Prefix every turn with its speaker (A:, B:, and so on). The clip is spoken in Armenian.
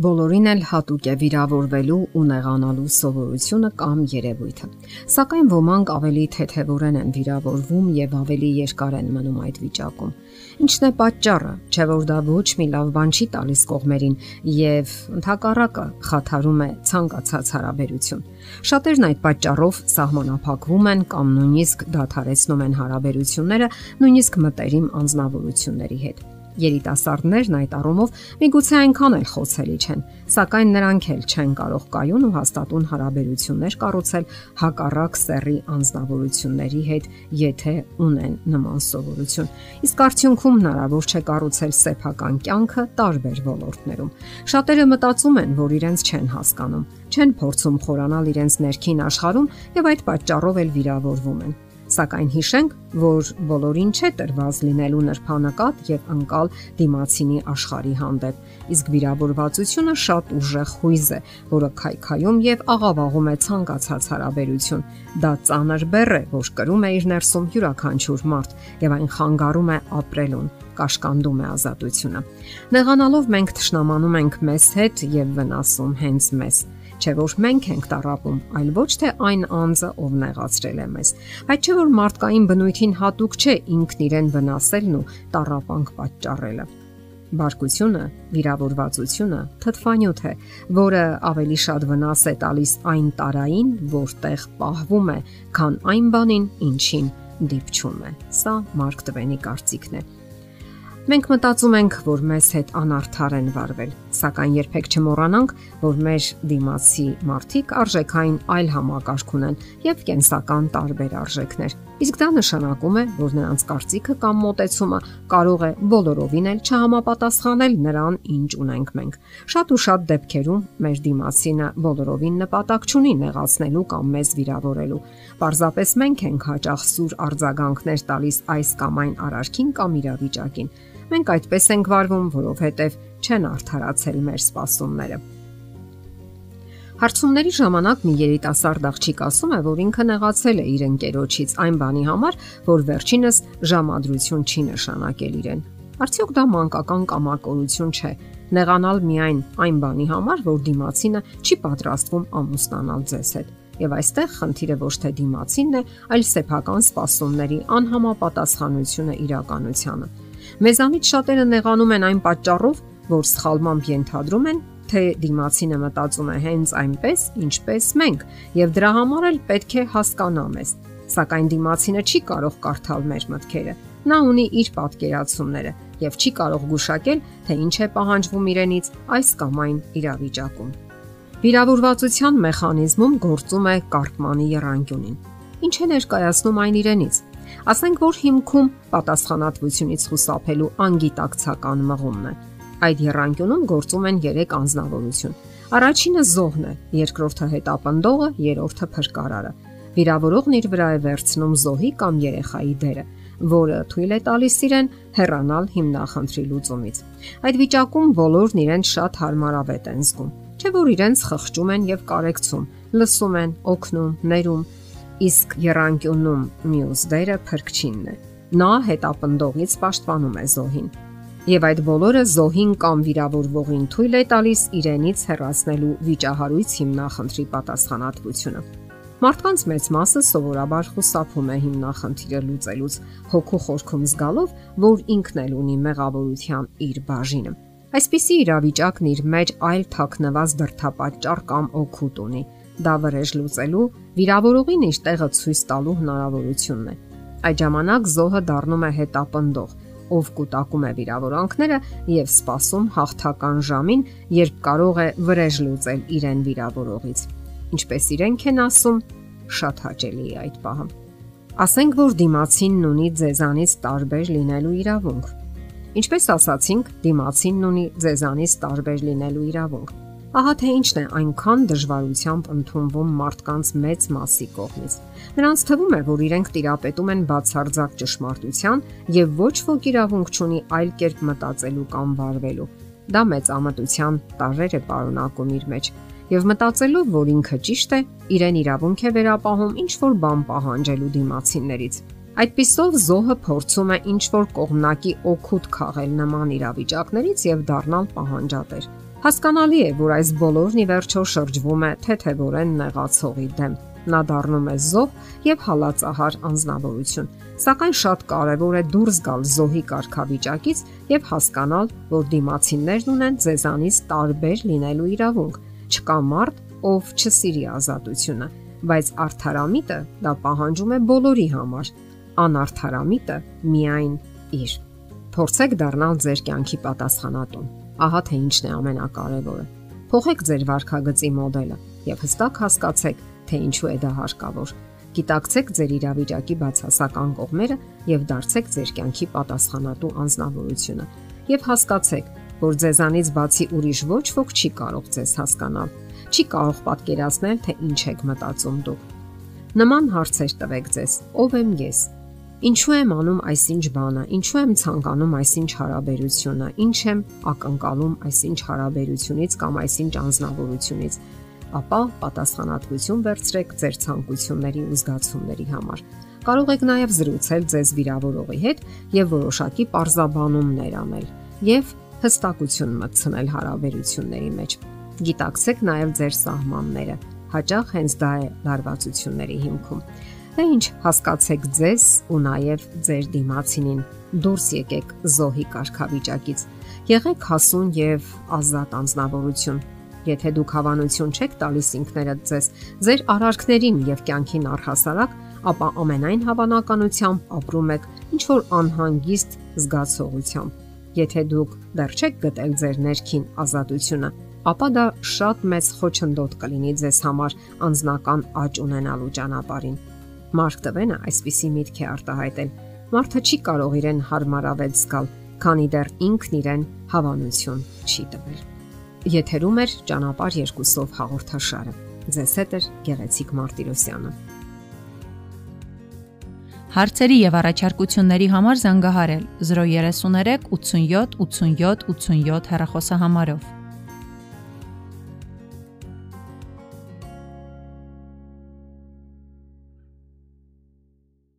A: Բոլորին էլ հատուկ է վիրավորվելու ու նեղանալու սովորությունը կամ երևույթը։ Սակայն ոմանք ավելի թեթևորեն են վիրավորվում եւ ավելի երկար են մնում այդ վիճակում։ Ինչն է պատճառը, չէ՞ որ դա ոչ մի լավ բան չի տալիս կողմերին եւ ընդհակառակը խաթարում է ցանկացած հարաբերություն։ Շատերն այդ պատճառով սահմանափակվում են կամ նույնիսկ դադարեցնում են հարաբերությունները, նույնիսկ մտերիմ անznավորությունների հետ։ Երիտասարդներն այդ առումով միգուցե այնքան էլ խոցելի չեն, սակայն նրանք էլ չեն կարող կայուն ու հաստատուն հարաբերություններ կառուցել հակառակ սեռի անznավորությունների հետ, եթե ունեն նման սովորություն։ Իսկ արդյունքում հնարավոր չէ կառուցել սեփական կյանքը տարբեր ոլորտներում։ Շատերը մտածում են, որ իրենց չեն հասկանում, չեն փորձում խորանալ իրենց ներքին աշխարհում եւ այդ պատճառով էլ վիրավորվում են։ Սակայն հիշենք, որ բոլորին չէ տրված լինելու նրբանակատ եւ անկալ դիմացինի աշխարհի հանդեպ, իսկ վիրավորվածությունը շատ ուժեղ հույզ է, որը քայքայում եւ աղավաղում է ցանկացած հարաբերություն։ Դա ծանր բեռ է, որ կրում է իր ներսում յուրաքանչյուր մարդ եւ այն խանգարում է ապրելուն կաշկանդում է ազատությունը։ Նեղանալով մենք ճշնամանում ենք մեզ հետ եւ վնասում հենց մեզ չէ որ մենք ենք տարապում, այլ ոչ թե այն անձը, ով նեղացրել է մեզ։ Այդ չէ որ մարդկային բնույթին հատուկ չէ ինքն իրեն վնասելն ու տարապանք պատճառելը։ Բարկությունը, վիրավորվածությունը թթվանյութ է, որը ավելի շատ վնաս է տալիս այն տարային, որտեղ պահվում է, քան այն բանին, ինչին դիպչում է։ Սա Մարկ Տվենի կարծիքն է։ Մենք մտածում ենք, որ մեզ հետ անարդար են վարվել, սակայն երբեք չմոռանանք, որ մեր դիմացի մարդիկ արժեքային այլ համակարգ ունեն եւ կենսական տարբեր արժեքներ։ Իսկ դա նշանակում է, որ նրանց կարծիքը կամ մտածումը կարող է բոլորովին էլ չհամապատասխանել նրան, ինչ ունենք մենք։ Շատ ու շատ դեպքերում մեր դիմացինը բոլորովին նպատակ չունի նեղացնելու կամ մեզ վիրավորելու։ Պարզապես մենք ենք հաճախ սուր արձագանքներ տալիս այս կամ այն արարքին կամ իրավիճակին Մենք այդպես ենք վարվում, որովհետև չեն արդարացել մեր սպասումները։ Հարցումների ժամանակ մի երիտասարդ աղջիկ ասում է, որ ինքը նեղացել է իր ընկերոջից այն բանի համար, որ վերջինս ժամադրություն չի նշանակել իրեն։ Արդյոք դա մանկական կամակորություն չէ։ Նեղանալ միայն այն բանի համար, որ դիմացինը չի պատրաստվում ամուսնանալ ձեզ հետ։ Եվ այստեղ խնդիրը ոչ թե դիմացինն է, այլ սեփական սպասումների անհամապատասխանությունը իրականությանը։ Մեզանից շատերը նեղանում են այն պատճառով, որ սխալմամբ ենթադրում են, թե դիմացինը մտածում է հենց այնպես, ինչպես մենք, եւ դրա համար էլ պետք է հասկանա մեզ։ Սակայն դիմացինը չի կարող կարդալ մեր մտքերը։ Նա ունի իր պատկերացումները եւ չի կարող գուշակել, թե ինչ է պահանջվում իրենից այս կամ այն իրավիճակում։ Վիրավորվածության մեխանիզմում գործում է կարգմանի երանգյունին։ Ինչ է ներկայացնում այն իրենից։ Ասենք որ հիմքում պատասխանատվությունից խուսափելու անգիտակցական մղումն է։ Այդ երանգյունում գործում են 3 անznավորություն։ Առաջինը զոհն է, երկրորդը հետապնդողը, երրորդը փրկարարը։ Վիրավորողն իր վրա է վերցնում զոհի կամ երեխայի դերը, որը թույլ է տալիս իրեն հեռանալ հիմնախնդրի լուծումից։ Այդ վիճակում բոլորն իրենց շատ հարմարավետ են զգում, չէ՞ որ իրենց խղճում են եւ կարեկցում, լսում են, օգնում, ներում, իսկ երանկյունում մյուս դերը փրկչինն է։ Նա հետապնդողից պաշտպանում է զոհին։ Եվ այդ բոլորը զոհին կամ վիրավորվողին թույլ է տալիս իրենից հեռացնելու վիճահարույց հիմնախնդրի պատասխանատվությունը։ Մարդկանց մեծ մասը սովորաբար խուսափում է հիմնախնդիրը լուծելուց, հոգու խորքում զգալով, որ ինքն էլ ունի մեղավորության իր բաժինը։ Այսպիսի իրավիճակն իր մեջ այլ թաքնված դրթապաճառ կամ օգուտ ունի, դա վրեժ լուծելու, վիրավորողին իր տեղը ցույց տալու հնարավորությունն է։ Այդ ժամանակ զոհը դառնում է հետապնդող, ով կուտակում է վիրավորանքները եւ սпасում հաղթական ժամին, երբ կարող է վրեժ լուծել իրեն վիրավորողից։ Ինչպես իրենք են ասում, շատ հաճելի է այդ պահը։ Ասենք որ դիմացինն ունի ձեզանից տարբեր լինելու իրավունք։ Ինչպես ասացինք, դիմացինն ունի ձեզանից տարբեր լինելու իրավունք։ Ահա թե ինչն է այնքան դժվարությամբ ընդունվում մարդկանց մեծ մասի կողմից։ Նրանց թվում է, որ իրենք տիրապետում են բացարձակ ճշմարտության եւ ոչ ոք իրավունք չունի այլ կերպ մտածելու կամ վարվելու։ Դա մեծ ամտության տարեր է պարունակում իր մեջ եւ մտածելով, որ ինքը ճիշտ է, իրեն իրավունք է վերապահում ինչ որ բան պահանջելու դիմացիններից։ Այդպիսով զոհը փորձում է ինչ որ կողմնակի օգուտ քաղել նման իրավիճակներից եւ դառնալ պահանջատեր։ Հասկանալի է, որ այս բոլորն ի վերջո շրջվում է թեթևորեն նեղացողի դեմ նա դառնում է զոհ եւ հալածահար անznավորություն։ Սակայն շատ կարևոր է դուրս գալ զոհի կարգավիճակից եւ հասկանալ, որ դիմացիններն ունեն ձեզանից տարբեր լինելու իրավունք։ Չկա մարդ, ով չսիրի ազատությունը, բայց արդարամիտը դա պահանջում է բոլորի համար։ Անարդարամիտը միայն իր։ Փորձեք դառնալ ձեր կյանքի պատասխանատուն։ Ահա թե ինչն է ամենակարևորը։ Փոխեք ձեր վարքագծի մոդելը եւ հստակ հասկացեք, թե ինչու է դա հարկավոր։ Գիտակցեք ձեր իրավիճակի բացասական կողմերը եւ դարձեք ձեր կյանքի պատասխանատու անznավորությունը։ Եվ հասկացեք, որ ձեզանից բացի ուրիշ ոչ ոք չի կարող ձեզ հասկանալ, չի կարող պատկերացնել, թե ինչ եք մտածում դուք։ Նման հարցեր տվեք ձեզ. ով եմ ես։ Ինչու եմ անում այսինչ բանը, ինչու եմ ցանկանում այսինչ հարաբերությունը, ինչ եմ ակնկալում այսինչ հարաբերությունից կամ այսինչ անznավորությունից ապա պատասխանատվություն վերցրեք ձեր ցանկությունների ու զգացումների համար։ Կարող եք նաև զրուցել ձեզ վիրավորողի հետ եւ որոշակի parzabanumներ անել եւ հստակություն մտցնել հարաբերությունների մեջ։ Գիտակցեք նաև ձեր սահմանները։ Հաճախ հենց դա է լարվածությունների հիմքում։ Դա ինչ հասկացեք ձեզ ու նաև ձեր դիմացինին։ Դուրս եկեք զոհի կարգավիճակից։ Եղեք հասուն եւ ազատ անznավորություն Եթե դուք հավանություն չեք տալիս ինքներդ ձեզ, ձեր արարքներին եւ կյանքին առհասարակ, ապա ամենայն հավանականությամբ ապրում եք ինչ որ անհանգիստ զգացողությամբ։ Եթե դուք դեռ չեք գտել ձեր ներքին ազատությունը, ապա դա շատ մեծ խոչընդոտ կլինի ձեզ համար անznական աճ ունենալու ճանապարհին։ Մարկ Տվենը այսպիսի միտք է արտահայտել. Մարդը չի կարող իրեն հարմարավետ զգալ, քանի դեռ ինքն իրեն հավանություն չի տվել։ Եթերում է ճանապարհ երկուսով հաղորդաշարը։ Ձեզ հետ է Գեղեցիկ Մարտիրոսյանը։
B: Հարցերի եւ առաջարկությունների համար զանգահարել 033 87 87 87 հեռախոսահամարով։